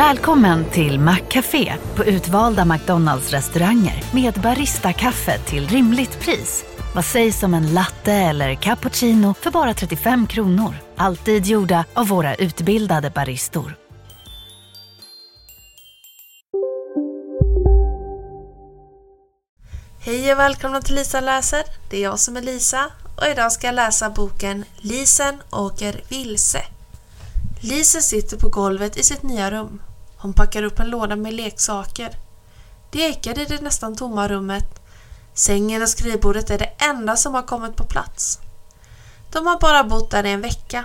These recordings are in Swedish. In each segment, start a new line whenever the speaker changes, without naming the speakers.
Välkommen till Maccafé på utvalda McDonalds restauranger med Baristakaffe till rimligt pris. Vad sägs om en latte eller cappuccino för bara 35 kronor? Alltid gjorda av våra utbildade baristor.
Hej och välkomna till Lisa läser. Det är jag som är Lisa och idag ska jag läsa boken Lisen åker vilse. Lisen sitter på golvet i sitt nya rum. Hon packar upp en låda med leksaker. Det ekar i det nästan tomma rummet. Sängen och skrivbordet är det enda som har kommit på plats. De har bara bott där i en vecka.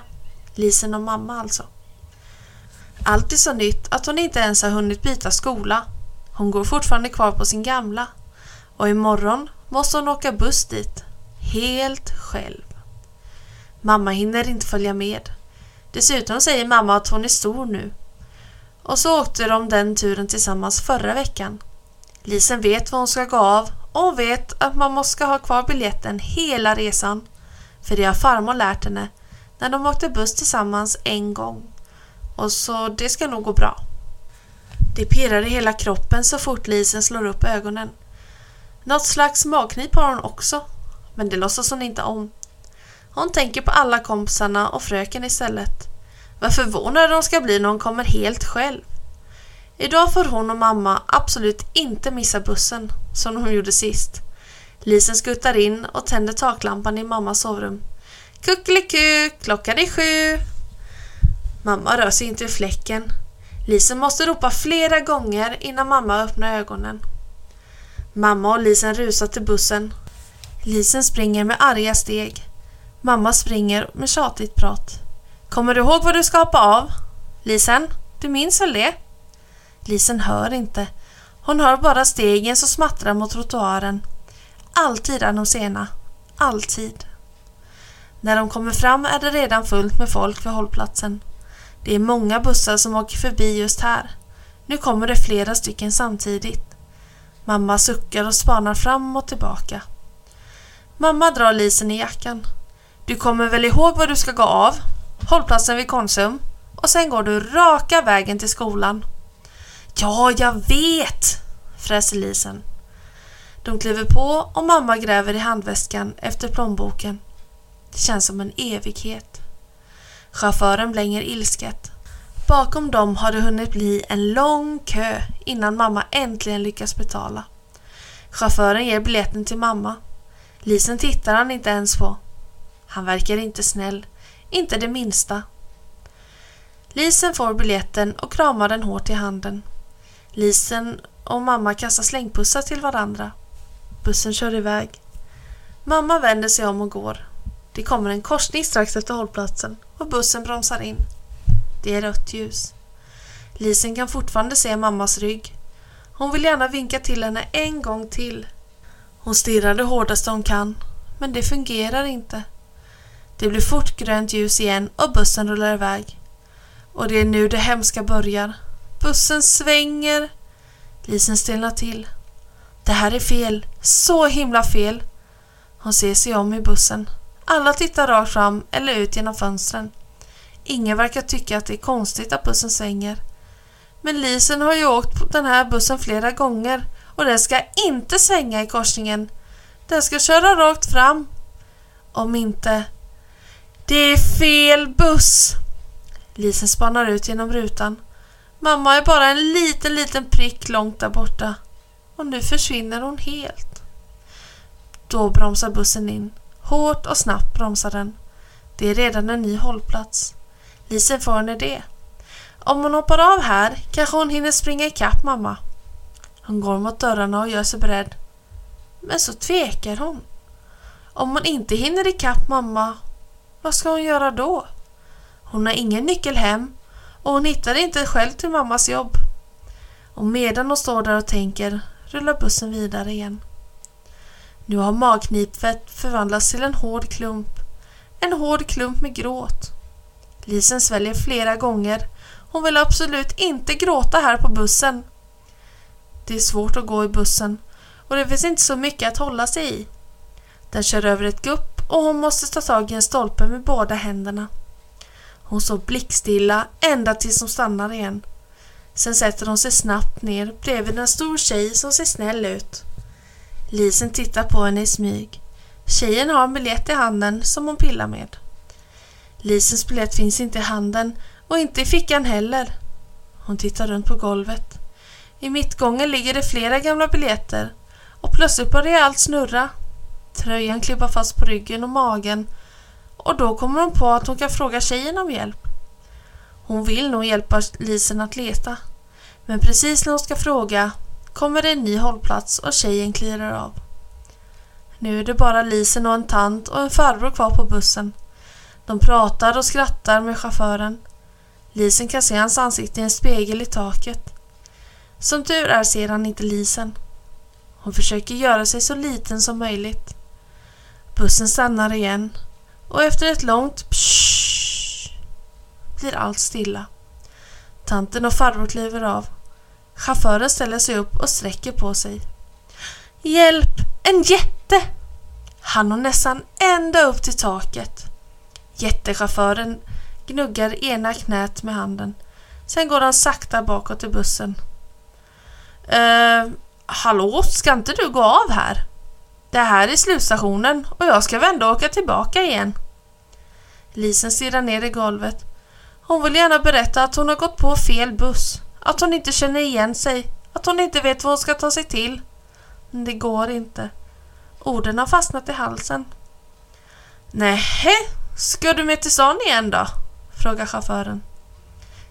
Lisen och mamma alltså. Allt är så nytt att hon inte ens har hunnit byta skola. Hon går fortfarande kvar på sin gamla. Och imorgon måste hon åka buss dit. Helt själv. Mamma hinner inte följa med. Dessutom säger mamma att hon är stor nu. Och så åkte de den turen tillsammans förra veckan. Lisen vet vad hon ska gå av och hon vet att man måste ha kvar biljetten hela resan. För det har farmor lärt henne när de åkte buss tillsammans en gång. Och så det ska nog gå bra. Det pirrar i hela kroppen så fort Lisen slår upp ögonen. Något slags magknip har hon också, men det låtsas hon inte om. Hon tänker på alla kompisarna och fröken istället. Vad förvånade de ska bli när hon kommer helt själv. Idag får hon och mamma absolut inte missa bussen, som de gjorde sist. Lisen skuttar in och tänder taklampan i mammas sovrum. Kuckeliku, klockan är sju. Mamma rör sig inte ur fläcken. Lisen måste ropa flera gånger innan mamma öppnar ögonen. Mamma och Lisen rusar till bussen. Lisen springer med arga steg. Mamma springer med tjatigt prat. Kommer du ihåg vad du ska hoppa av? Lisen, du minns väl det? Lisen hör inte. Hon hör bara stegen som smattrar mot trottoaren. Alltid är de sena. Alltid. När de kommer fram är det redan fullt med folk vid hållplatsen. Det är många bussar som åker förbi just här. Nu kommer det flera stycken samtidigt. Mamma suckar och spanar fram och tillbaka. Mamma drar Lisen i jackan. Du kommer väl ihåg vad du ska gå av? Hållplatsen vid Konsum. Och sen går du raka vägen till skolan. Ja, jag vet! fräser Lisen. De kliver på och mamma gräver i handväskan efter plånboken. Det känns som en evighet. Chauffören blänger ilsket. Bakom dem har det hunnit bli en lång kö innan mamma äntligen lyckas betala. Chauffören ger biljetten till mamma. Lisen tittar han inte ens på. Han verkar inte snäll, inte det minsta. Lisen får biljetten och kramar den hårt i handen. Lisen och mamma kastar slängpussar till varandra. Bussen kör iväg. Mamma vänder sig om och går. Det kommer en korsning strax efter hållplatsen och bussen bromsar in. Det är rött ljus. Lisen kan fortfarande se mammas rygg. Hon vill gärna vinka till henne en gång till. Hon stirrar det hårdaste hon kan, men det fungerar inte. Det blir fort grönt ljus igen och bussen rullar iväg. Och det är nu det hemska börjar. Bussen svänger. Lisen stelnar till. Det här är fel. Så himla fel. Hon ser sig om i bussen. Alla tittar rakt fram eller ut genom fönstren. Ingen verkar tycka att det är konstigt att bussen svänger. Men Lisen har ju åkt på den här bussen flera gånger och den ska inte svänga i korsningen. Den ska köra rakt fram. Om inte... Det är fel buss! Lisen spanar ut genom rutan. Mamma är bara en liten, liten prick långt där borta. Och nu försvinner hon helt. Då bromsar bussen in. Hårt och snabbt bromsar den. Det är redan en ny hållplats. Lisen får en idé. Om hon hoppar av här kanske hon hinner springa ikapp mamma. Hon går mot dörrarna och gör sig beredd. Men så tvekar hon. Om hon inte hinner ikapp mamma, vad ska hon göra då? Hon har ingen nyckel hem och hon hittar inte själv till mammas jobb. Och medan hon står där och tänker rullar bussen vidare igen. Nu har magknipet förvandlats till en hård klump. En hård klump med gråt. Lisen sväljer flera gånger. Hon vill absolut inte gråta här på bussen. Det är svårt att gå i bussen och det finns inte så mycket att hålla sig i. Den kör över ett gupp och hon måste ta tag i en stolpe med båda händerna. Hon står blickstilla ända tills hon stannar igen. Sen sätter hon sig snabbt ner bredvid en stor tjej som ser snäll ut. Lisen tittar på henne i smyg. Tjejen har en biljett i handen som hon pillar med. Lisens biljett finns inte i handen och inte i fickan heller. Hon tittar runt på golvet. I mittgången ligger det flera gamla biljetter och plötsligt börjar allt snurra. Tröjan klibbar fast på ryggen och magen och då kommer hon på att hon kan fråga tjejen om hjälp. Hon vill nog hjälpa Lisen att leta. Men precis när hon ska fråga kommer det en ny hållplats och tjejen klirar av. Nu är det bara Lisen och en tant och en farbror kvar på bussen. De pratar och skrattar med chauffören. Lisen kan se hans ansikte i en spegel i taket. Som tur är ser han inte Lisen. Hon försöker göra sig så liten som möjligt. Bussen stannar igen och efter ett långt psch blir allt stilla. Tanten och farbror kliver av. Chauffören ställer sig upp och sträcker på sig. Hjälp! En jätte! Han når nästan ända upp till taket. Jättechauffören gnuggar ena knät med handen. Sen går han sakta bakåt i bussen. Eh, hallå, ska inte du gå av här? Det här är slutstationen och jag ska vända och åka tillbaka igen. Lisen stirrar ner i golvet. Hon vill gärna berätta att hon har gått på fel buss. Att hon inte känner igen sig. Att hon inte vet vad hon ska ta sig till. Men det går inte. Orden har fastnat i halsen. Nähä, ska du med till stan igen då? frågar chauffören.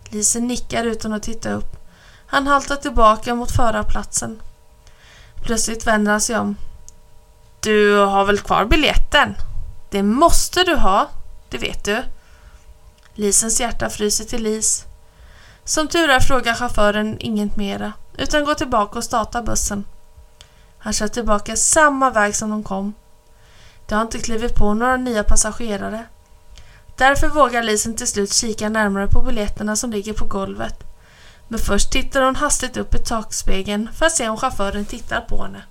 Lisen nickar utan att titta upp. Han haltar tillbaka mot förarplatsen. Plötsligt vänder han sig om. Du har väl kvar biljetten? Det måste du ha, det vet du. Lisens hjärta fryser till is. Som tur är frågar chauffören inget mera, utan går tillbaka och startar bussen. Han kör tillbaka samma väg som de kom. Det har inte klivit på några nya passagerare. Därför vågar Lisen till slut kika närmare på biljetterna som ligger på golvet. Men först tittar hon hastigt upp i takspegeln för att se om chauffören tittar på henne.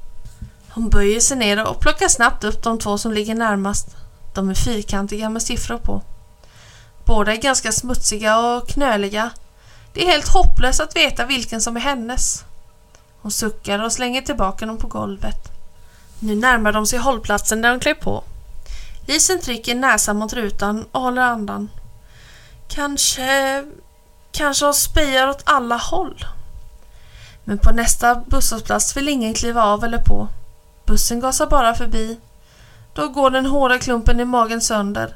Hon böjer sig ner och plockar snabbt upp de två som ligger närmast. De är fyrkantiga med siffror på. Båda är ganska smutsiga och knöliga. Det är helt hopplöst att veta vilken som är hennes. Hon suckar och slänger tillbaka dem på golvet. Nu närmar de sig hållplatsen där de klev på. Lisen trycker näsan mot rutan och håller andan. Kanske... Kanske hon spejar åt alla håll. Men på nästa busshållplats vill ingen kliva av eller på. Bussen gasar bara förbi. Då går den hårda klumpen i magen sönder.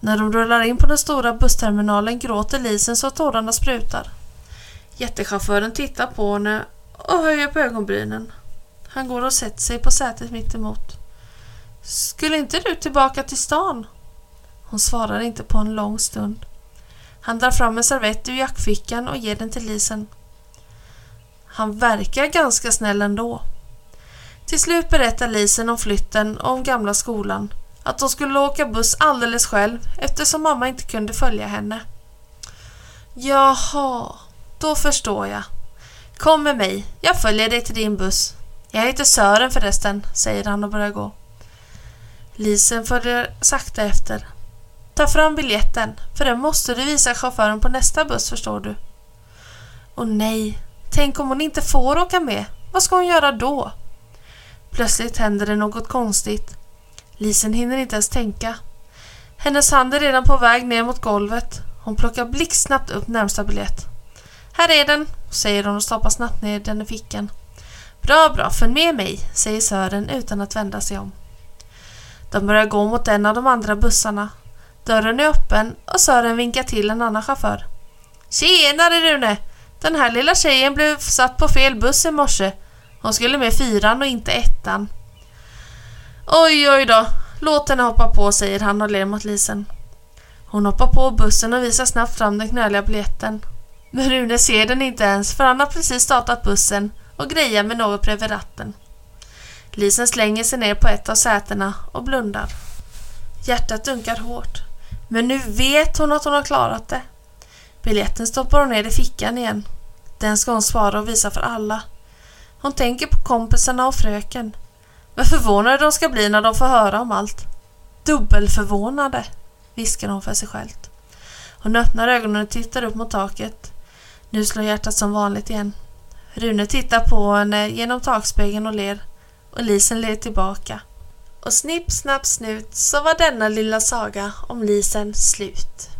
När de rullar in på den stora bussterminalen gråter Lisen så att tårarna sprutar. Jättechauffören tittar på henne och höjer på ögonbrynen. Han går och sätter sig på sätet mitt emot. Skulle inte du tillbaka till stan? Hon svarar inte på en lång stund. Han drar fram en servett ur jackfickan och ger den till Lisen. Han verkar ganska snäll ändå. Till slut berättar Lisen om flytten och om gamla skolan. Att hon skulle åka buss alldeles själv eftersom mamma inte kunde följa henne. Jaha, då förstår jag. Kom med mig, jag följer dig till din buss. Jag heter Sören förresten, säger han och börjar gå. Lisen följer sakta efter. Ta fram biljetten, för den måste du visa chauffören på nästa buss förstår du. Och nej, tänk om hon inte får åka med. Vad ska hon göra då? Plötsligt händer det något konstigt. Lisen hinner inte ens tänka. Hennes hand är redan på väg ner mot golvet. Hon plockar blixtsnabbt upp närmsta biljett. Här är den, säger hon och stoppar snabbt ner den i fickan. Bra, bra, följ med mig, säger Sören utan att vända sig om. De börjar gå mot en av de andra bussarna. Dörren är öppen och Sören vinkar till en annan chaufför. Tjenare Rune! Den här lilla tjejen blev satt på fel buss i morse. Hon skulle med fyran och inte ettan. Oj, oj då. Låt henne hoppa på, säger han och ler mot Lisen. Hon hoppar på bussen och visar snabbt fram den knöliga biljetten. Men Rune ser den inte ens för han har precis startat bussen och grejar med något bredvid ratten. Lisen slänger sig ner på ett av sätena och blundar. Hjärtat dunkar hårt. Men nu vet hon att hon har klarat det. Biljetten stoppar hon ner i fickan igen. Den ska hon svara och visa för alla. Hon tänker på kompisarna och fröken. Vad förvånade de ska bli när de får höra om allt. Dubbelförvånade, viskar hon för sig själv. Hon öppnar ögonen och tittar upp mot taket. Nu slår hjärtat som vanligt igen. Rune tittar på henne genom takspegeln och ler. Och Lisen ler tillbaka. Och snipp, snapp, snut så var denna lilla saga om Lisen slut.